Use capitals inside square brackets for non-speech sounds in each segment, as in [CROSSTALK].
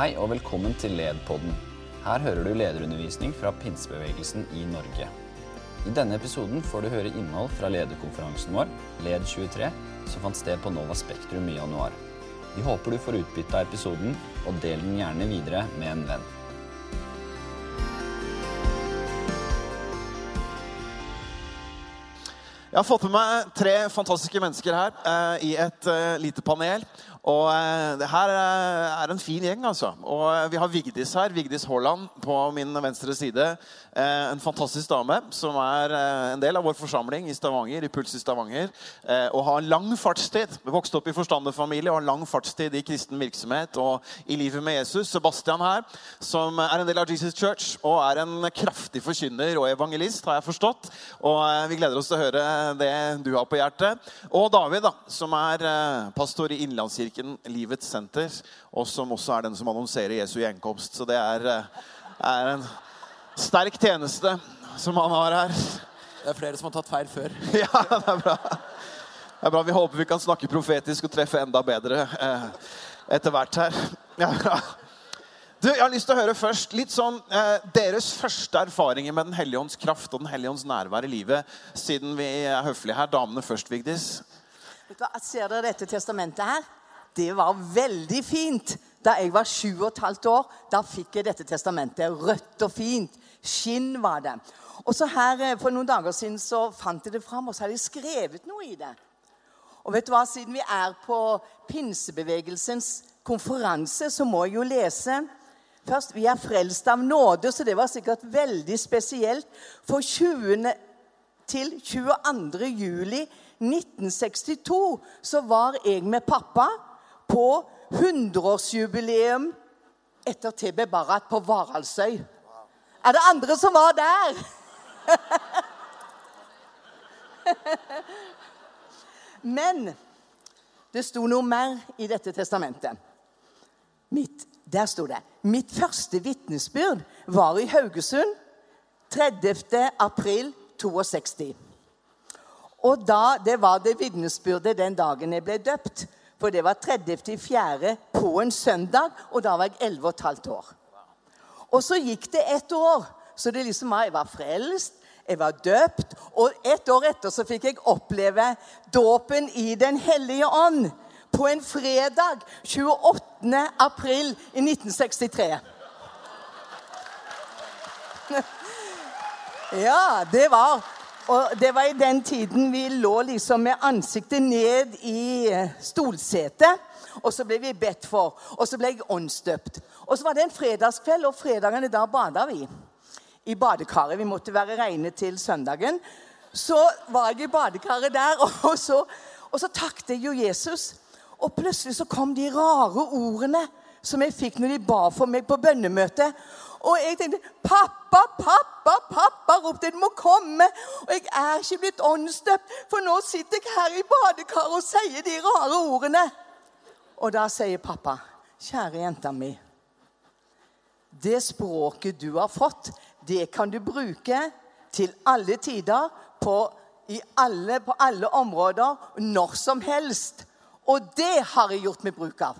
Hei og velkommen til LED-podden. Her hører du lederundervisning fra pinsebevegelsen i Norge. I denne episoden får du høre innhold fra lederkonferansen vår, LED23, som fant sted på Nova Spektrum i januar. Vi håper du får utbytte av episoden, og del den gjerne videre med en venn. Jeg har fått med meg tre fantastiske mennesker her eh, i et eh, lite panel. Og eh, det her eh, er en fin gjeng, altså. Og eh, vi har Vigdis her. Vigdis Haaland på min venstre side. En fantastisk dame som er en del av vår forsamling i Stavanger, i Puls i Stavanger. Og har lang fartstid. Vokste opp i forstanderfamilie og har lang fartstid i kristen virksomhet og i livet med Jesus. Sebastian her, som er en del av Jesus Church og er en kraftig forkynner og evangelist, har jeg forstått. Og vi gleder oss til å høre det du har på hjertet. Og David, da, som er pastor i Innlandskirken Livets Senter, og som også er den som annonserer Jesu gjenkomst. Så det er, eh, er en sterk tjeneste som han har her. Det er flere som har tatt feil før. [LAUGHS] Ja, det er bra. Det er bra. Vi håper vi kan snakke profetisk og treffe enda bedre eh, etter hvert her. Ja, bra. Du, jeg har lyst til å høre først litt sånn eh, deres første erfaringer med Den hellige ånds kraft og Den hellige ånds nærvær i livet, siden vi er høflige her. Damene først, Vigdis. Vet du hva, Ser dere dette testamentet her? Det var veldig fint. Da jeg var sju og et halvt år, da fikk jeg dette testamentet. Rødt og fint. Skinn var det. Og så her eh, For noen dager siden så fant jeg det fram, og så hadde jeg skrevet noe i det. Og vet du hva, Siden vi er på pinsebevegelsens konferanse, så må jeg jo lese Først, Vi er frelst av nåde, så det var sikkert veldig spesielt. For 20. til 22. juli 1962 så var jeg med pappa på 100-årsjubileum etter TB Barat på Varaldsøy. Er det andre som var der? [LAUGHS] Men det sto noe mer i dette testamentet. Mitt, der sto det Mitt første vitnesbyrd var i Haugesund 30. april 62. Og da, Det var det vitnesbyrdet den dagen jeg ble døpt. For det var 30.4. på en søndag, og da var jeg 11 15 år. Og så gikk det ett år. Så det liksom var, jeg var frelst, jeg var døpt. Og ett år etter så fikk jeg oppleve dåpen i Den hellige ånd. På en fredag 28. april i 1963. [LAUGHS] Ja, det var og det var i den tiden vi lå liksom med ansiktet ned i stolsetet. Og så ble vi bedt for. Og så ble jeg åndsdøpt. Og så var det en fredagskveld, og fredagene da bada vi. I badekaret. Vi måtte være reine til søndagen. Så var jeg i badekaret der, [LAUGHS] og så, og så takket jeg jo Jesus. Og plutselig så kom de rare ordene som jeg fikk når de ba for meg på bønnemøtet. Og jeg tenkte 'Pappa, pappa, pappa!' ropte jeg. 'Du må komme!' Og jeg er ikke blitt åndsdøpt, for nå sitter jeg her i badekaret og sier de rare ordene. Og da sier pappa, 'Kjære jenta mi, det språket du har fått, det kan du bruke til alle tider, på, alle, på alle områder, når som helst.' Og det har jeg gjort meg bruk av.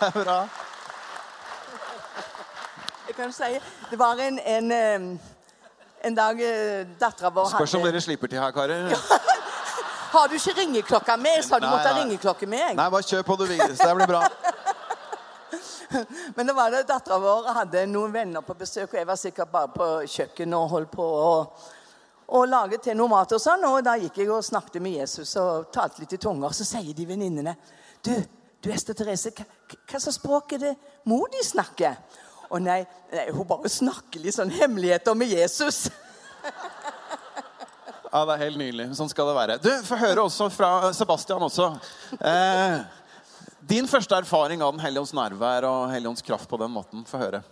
det er bra. Jeg kan si, Det var en, en, en dag dattera vår Spørs om dere slipper til her, karer. [LAUGHS] Har du ikke ringeklokka med? Sa du Nei, måtte ha ringeklokke med. Nei, bare kjør på, du, Vigdis. Det blir bra. [LAUGHS] Men da var det dattera vår hadde noen venner på besøk, og jeg var sikkert bare på kjøkkenet og holdt på å og lage til noe mat. og sånn, og Da gikk jeg og snakket med Jesus og talte litt i tunger. Så sier de venninnene Du, du Esther Therese, hva, slags språk er det mor di snakker? Å nei, nei, hun bare snakker litt sånn hemmeligheter med Jesus. Ja, Det er helt nydelig. Sånn skal det være. Du, Få høre også fra Sebastian også. Eh, din første erfaring av Den hellige ånds nærvær og Hellige ånds kraft på den måten. Få høre.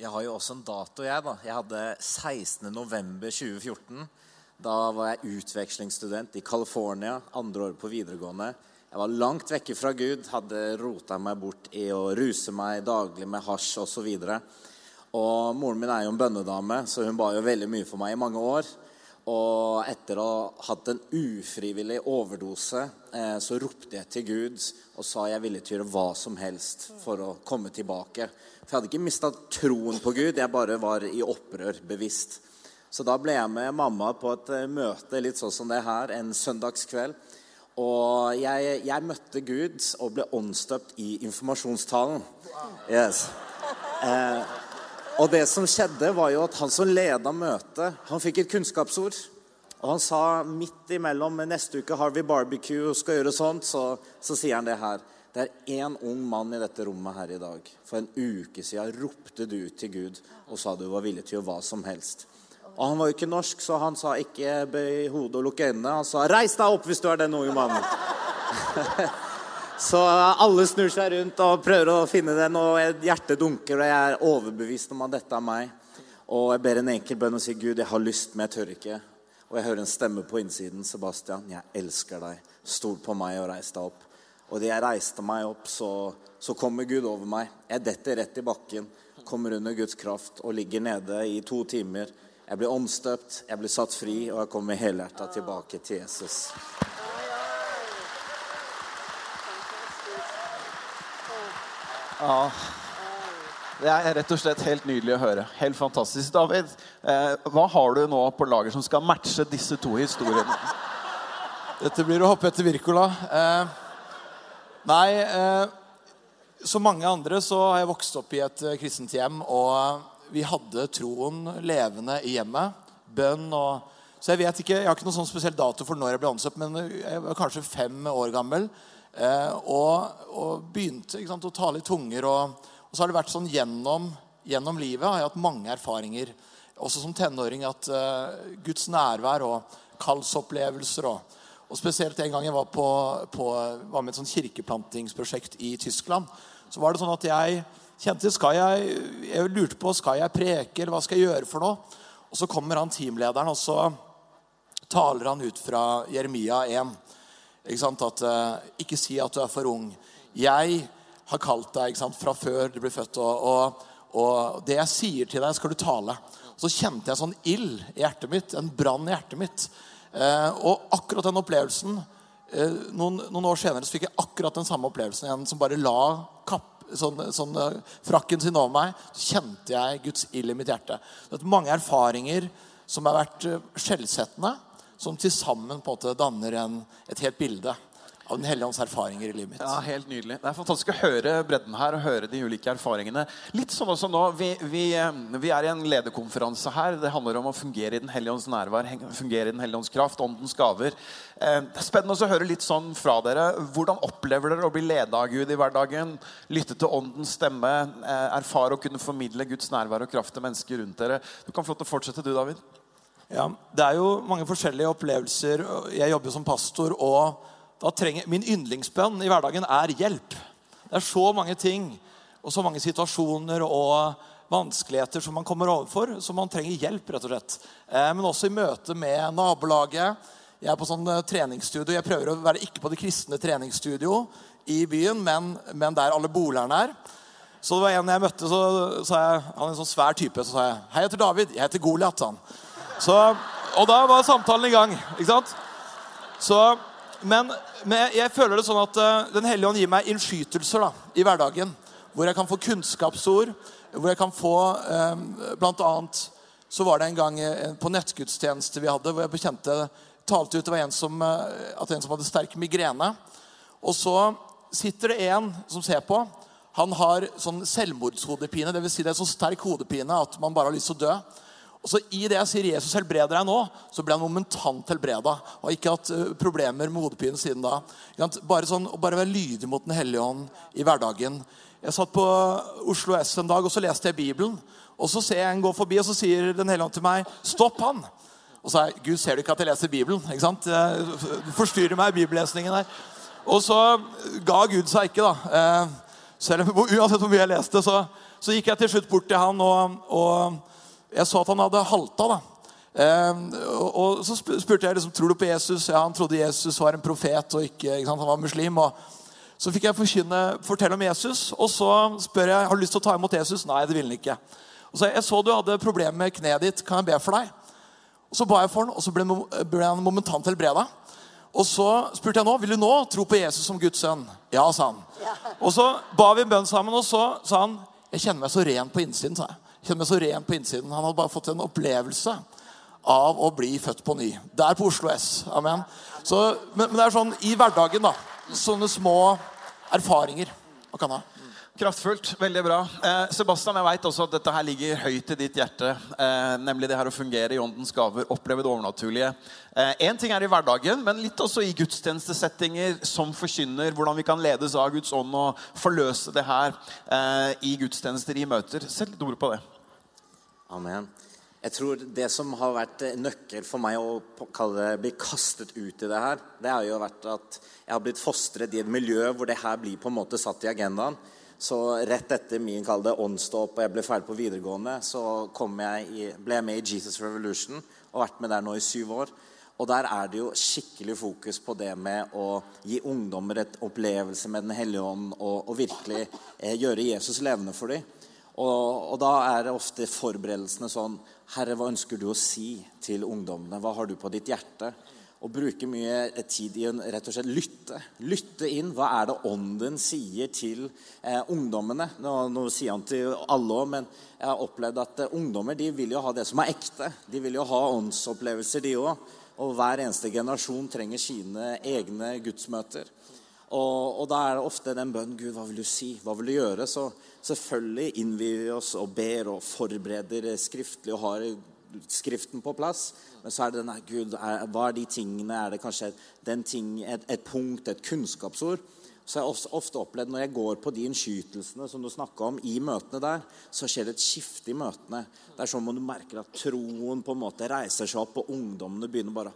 Jeg har jo også en dato, jeg. da. Jeg hadde 16. november 2014. Da var jeg utvekslingsstudent i California, andre året på videregående. Jeg var langt vekke fra Gud, hadde rota meg bort i å ruse meg daglig med hasj osv. Og, så og moren min er jo en bønnedame, så hun ba jo veldig mye for meg i mange år. Og etter å ha hatt en ufrivillig overdose, eh, så ropte jeg til Gud og sa jeg ville til å gjøre hva som helst for å komme tilbake. For jeg hadde ikke mista troen på Gud, jeg bare var i opprør bevisst. Så da ble jeg med mamma på et eh, møte litt sånn som det her en søndagskveld. Og jeg, jeg møtte Gud og ble åndsdøpt i informasjonstalen. Yes. Eh, og det som skjedde, var jo at han som leda møtet, han fikk et kunnskapsord. Og han sa midt imellom neste uke har vi barbecue og skal gjøre sånt, så, så sier han det her. Det er én ung mann i dette rommet her i dag. For en uke siden ropte du ut til Gud og sa du var villig til å gjøre hva som helst. Og Han var jo ikke norsk, så han sa ikke bøy hodet og lukk øynene. Han sa 'reis deg opp hvis du er den unge mannen'. [LAUGHS] Så alle snur seg rundt og prøver å finne den, og hjertet dunker, og jeg er overbevist om at dette er meg. Og jeg ber en enkel bønn og sier, 'Gud, jeg har lyst, men jeg tør ikke'. Og jeg hører en stemme på innsiden. 'Sebastian, jeg elsker deg. Stol på meg og reis deg opp.' Og da jeg reiste meg opp, så, så kommer Gud over meg. Jeg detter rett i bakken, kommer under Guds kraft og ligger nede i to timer. Jeg blir omstøpt, jeg blir satt fri, og jeg kommer helhjerta tilbake til Jesus. Ja. Det er rett og slett helt nydelig å høre. Helt fantastisk. David, eh, hva har du nå på lager som skal matche disse to historiene? Dette blir å hoppe etter Wirkola. Eh, nei, eh, som mange andre så har jeg vokst opp i et kristent hjem. Og vi hadde troen levende i hjemmet. Bønn og Så jeg vet ikke, jeg har ikke noen sånn spesiell dato for når jeg ble ansatt, men jeg var kanskje fem år gammel. Eh, og, og, begynte sant, å tale i tunger. Og, og, så har det vært sånn gjennom, gjennom livet har jeg hatt mange erfaringer, også som tenåring, at uh, Guds nærvær og kallsopplevelser og, og spesielt en gang jeg var, på, på, var med et sånn kirkeplantingsprosjekt i Tyskland, så var det sånn at jeg kjente skal jeg, jeg lurte på skal jeg preke, eller hva skal jeg gjøre for noe. Og så kommer han teamlederen, og så taler han ut fra Jeremia 1. Ikke sant? At, uh, ikke si at du er for ung. Jeg har kalt deg ikke sant? fra før du ble født. Og, og, og, det jeg sier til deg, skal du tale. Så kjente jeg sånn ild i hjertet mitt. En brann i hjertet mitt. Eh, og akkurat den opplevelsen eh, noen, noen, år senere så fikk jeg akkurat den samme opplevelsen. igjen, som bare la kapp, sånn, sånn, frakken sin over meg. Så kjente jeg Guds ild i mitt hjerte. Det er mange erfaringer som har vært skjellsettende som til sammen på en måte danner en, et helt bilde av Den hellige ånds erfaringer i livet mitt. Ja, helt nydelig. Det er fantastisk å høre bredden her og høre de ulike erfaringene. Litt sånn også nå, vi, vi, eh, vi er i en lederkonferanse her. Det handler om å fungere i Den hellige ånds nærvær, fungere i Den hellige ånds kraft, åndens gaver. Eh, det er spennende å høre litt sånn fra dere. Hvordan opplever dere å bli ledet av Gud i hverdagen? Lytte til åndens stemme, eh, erfare å kunne formidle Guds nærvær og kraft til mennesker rundt dere. Du kan få lov til å fortsette, du, David. Ja, Det er jo mange forskjellige opplevelser. Jeg jobber som pastor, og trenger, min yndlingsbønn i hverdagen er hjelp. Det er så mange ting og så mange situasjoner og vanskeligheter som man kommer overfor, som man trenger hjelp. rett og slett. Eh, men også i møte med nabolaget. Jeg er på sånn eh, treningsstudio. Jeg prøver å være ikke på det kristne treningsstudio i byen, men, men der alle bolerne er. Så det var en jeg møtte, så sa jeg, han er en sånn svær type. Så sa jeg 'Hei, jeg heter David. Jeg heter Goliat', sa han. Så, og da var samtalen i gang. ikke sant? Så, men, men, jeg føler det sånn at uh, Den hellige ånd gir meg innskytelser da, i hverdagen. Hvor jeg kan få kunnskapsord. Hvor jeg kan få um, Blant annet så var det en gang uh, på nettgudstjeneste vi hadde, hvor jeg bekjente talte ut det var en som, at en som hadde sterk migrene. Og så sitter det en som ser på. Han har sånn selvmordshodepine. Dvs. Si det er så sterk hodepine at man bare har lyst til å dø. Og så I det jeg sier 'Jesus helbreder deg nå', så ble han momentant helbreda. Og har ikke hatt uh, problemer med hodepine siden da. Bare, sånn, bare være lydig mot Den hellige ånd i hverdagen. Jeg satt på Oslo S en dag og så leste jeg Bibelen. Og Så ser jeg en gå forbi, og så sier Den hellige ånd til meg 'Stopp han'. Og så sa jeg 'Gud, ser du ikke at jeg leser Bibelen?' Ikke sant? Du forstyrrer meg i bibellesningen der. Og så ga Gud seg ikke, da. Eh, selv [LAUGHS] Uansett hvor mye jeg leste, så, så gikk jeg til slutt bort til han og, og jeg så at han hadde halta. da. Eh, og, Så spurte jeg liksom, tror du på Jesus. Ja, Han trodde Jesus var en profet og ikke, ikke sant? han var muslim. Så fikk jeg forkynne, fortelle om Jesus, og så spør jeg har du lyst til å ta imot Jesus. Nei, det ville han ikke. Og så Jeg så du hadde problemer med kneet ditt. Kan jeg be for deg? Og Så ba jeg for han, og så ble, ble han momentant helbreda. Og så spurte jeg nå vil du nå tro på Jesus som Guds sønn. Ja, sa han. Og så ba vi en bønn sammen, og så sa han jeg kjenner meg så ren på innsiden. sa jeg. Kjenner meg så ren på innsiden. Han hadde bare fått en opplevelse av å bli født på ny. Der på Oslo S. Amen. Så, men, men det er sånn i hverdagen, da. Sånne små erfaringer man kan ha. Kraftfullt. Veldig bra. Eh, Sebastian, jeg vet også at dette her ligger høyt i ditt hjerte. Eh, nemlig det her å fungere i åndens gaver, oppleve det overnaturlige. Én ting er i hverdagen, men litt også i gudstjenestesettinger som forkynner. Hvordan vi kan ledes av Guds ånd og forløse det her eh, i gudstjenester, i møter. Sett litt ord på det. Amen. Jeg tror det som har vært eh, nøkkel for meg å bli kastet ut i det her, det har jo vært at jeg har blitt fostret i et miljø hvor det her blir på en måte satt i agendaen. Så rett etter min kall det åndsdåp og jeg ble ferdig på videregående, så jeg i, ble jeg med i Jesus Revolution og vært med der nå i syv år. Og der er det jo skikkelig fokus på det med å gi ungdommer et opplevelse med Den hellige ånd og, og virkelig eh, gjøre Jesus levende for dem. Og, og da er det ofte forberedelsene sånn Herre, hva ønsker du å si til ungdommene? Hva har du på ditt hjerte? Og bruke mye tid i å rett og slett lytte. Lytte inn. Hva er det ånden sier til eh, ungdommene? Nå, nå sier han til alle òg, men jeg har opplevd at eh, ungdommer de vil jo ha det som er ekte. De vil jo ha åndsopplevelser, de òg. Og hver eneste generasjon trenger sine egne gudsmøter. Og, og da er det ofte den bønnen Gud, hva vil du si? Hva vil du gjøre? Så selvfølgelig innvier vi oss og ber og forbereder skriftlig og har Skriften på plass. Men så er det denne Gud, er, hva er de tingene? Er det kanskje ting, et, et punkt, et kunnskapsord? Så jeg har ofte opplevd når jeg går på de innskytelsene som du snakka om, i møtene der, så skjer det et skifte i møtene. Det er sånn at du merker at troen på en måte reiser seg opp, og ungdommene begynner bare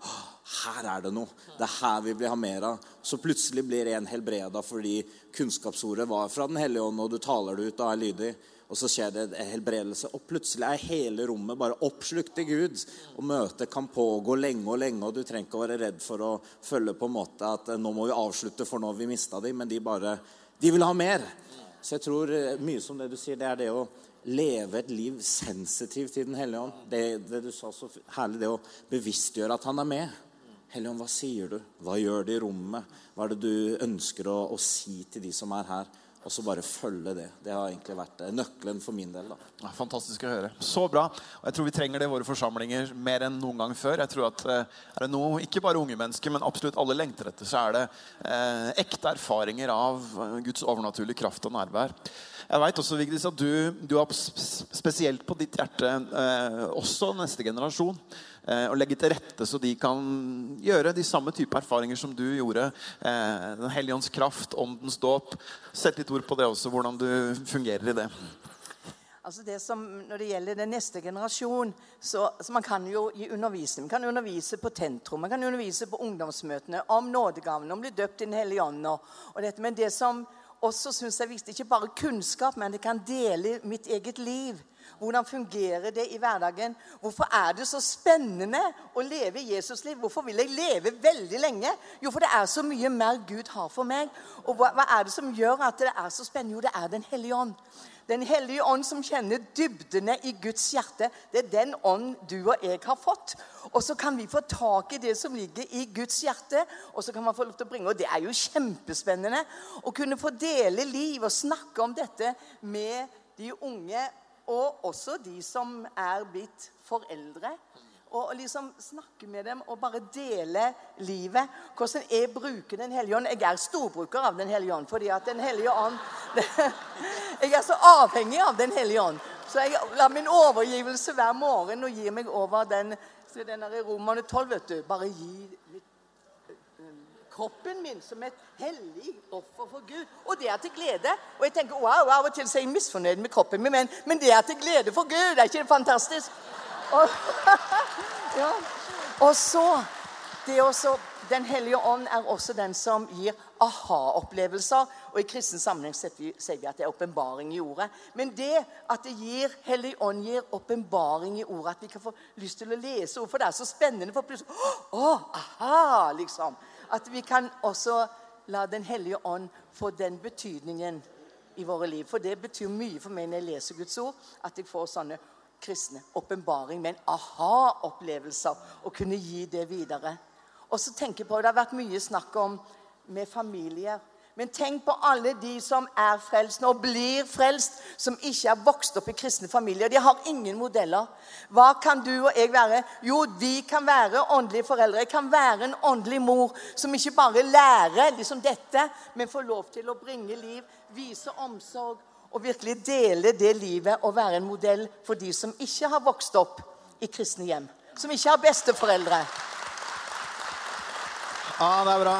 Her er det noe. Det er her vi vil ha mer av. Så plutselig blir en helbreda fordi kunnskapsordet var fra Den hellige ånd, og du taler det ut og er lydig. Og så skjer det en helbredelse, og plutselig er hele rommet bare oppslukt i Gud. Og møtet kan pågå lenge og lenge, og du trenger ikke å være redd for å følge på en måte at eh, nå må vi avslutte, for nå har vi mista dem. Men de bare De vil ha mer. Så jeg tror eh, mye som det du sier, det er det å leve et liv sensitivt til Den hellige ånd. Det, det du sa så herlig, det å bevisstgjøre at han er med. Hellige ånd, hva sier du? Hva gjør det i rommet? Hva er det du ønsker å, å si til de som er her? Og så bare følge det. Det har egentlig vært eh, nøkkelen for min del. da. Fantastisk å høre. Så bra. Og jeg tror vi trenger det i våre forsamlinger mer enn noen gang før. Jeg tror at eh, er det noe ikke bare unge mennesker, men absolutt alle lengter etter, så er det eh, ekte erfaringer av eh, Guds overnaturlige kraft og nærvær. Jeg vet også, Vigdis, at du, du har spesielt på ditt hjerte eh, også neste generasjon. Eh, å legge til rette så de kan gjøre de samme type erfaringer som du gjorde. Eh, den hellige ånds kraft, åndens dåp. Sett litt ord på det også, hvordan du fungerer i det. Altså det som, Når det gjelder den neste generasjon, så, så man kan jo gi undervisning. Man kan undervise på Tentro, man kan undervise på ungdomsmøtene om nådegavene, om å bli døpt i Den hellige ånd. og- og dette. Men det som også synes jeg er viktig, ikke bare kunnskap, men det kan dele mitt eget liv. Hvordan fungerer det i hverdagen? Hvorfor er det så spennende å leve Jesusliv? Hvorfor vil jeg leve veldig lenge? Jo, for det er så mye mer Gud har for meg. Og hva, hva er det som gjør at det er så spennende? Jo, det er Den hellige ånd. Den hellige ånd som kjenner dybdene i Guds hjerte. Det er den ånd du og jeg har fått. Og så kan vi få tak i det som ligger i Guds hjerte, og så kan man få lov til å bringe Og det er jo kjempespennende å kunne få dele liv og snakke om dette med de unge, og også de som er blitt foreldre. Og liksom snakke med dem og bare dele livet. Hvordan jeg bruker Den hellige ånd. Jeg er storbruker av Den hellige ånd. fordi at Den hellige ånd [LAUGHS] Jeg er så avhengig av Den hellige ånd. Så jeg lar min overgivelse hver morgen og gir meg over den så den der i Romerne 12, vet du. Bare gi kroppen min som et hellig offer for Gud. Og det er til glede. Og jeg tenker, wow, Av og til er jeg misfornøyd med kroppen min, men, men det er til glede for Gud. Er ikke det fantastisk? Og, [LAUGHS] ja. og så også, Den hellige ånd er også den som gir aha-opplevelser. Og I kristen sammenheng sier vi at det er åpenbaring i ordet. Men det at det gir Hellig ånd gir åpenbaring i ordet, at vi kan få lyst til å lese ord, for det er så spennende. for plutselig, å, aha, liksom. At vi kan også la Den hellige ånd få den betydningen i våre liv. For det betyr mye for meg når jeg leser Guds ord, at jeg får sånne kristne. Åpenbaring med en aha-opplevelse. Og kunne gi det videre. Og så tenker jeg på, Det har vært mye snakk om med familier. Men tenk på alle de som er frelst og blir frelst, som ikke er vokst opp i kristne familier. De har ingen modeller. Hva kan du og jeg være? Jo, vi kan være åndelige foreldre. Jeg kan være en åndelig mor som ikke bare lærer liksom dette, men får lov til å bringe liv, vise omsorg og virkelig dele det livet og være en modell for de som ikke har vokst opp i kristne hjem. Som ikke har besteforeldre. Ja, det er bra.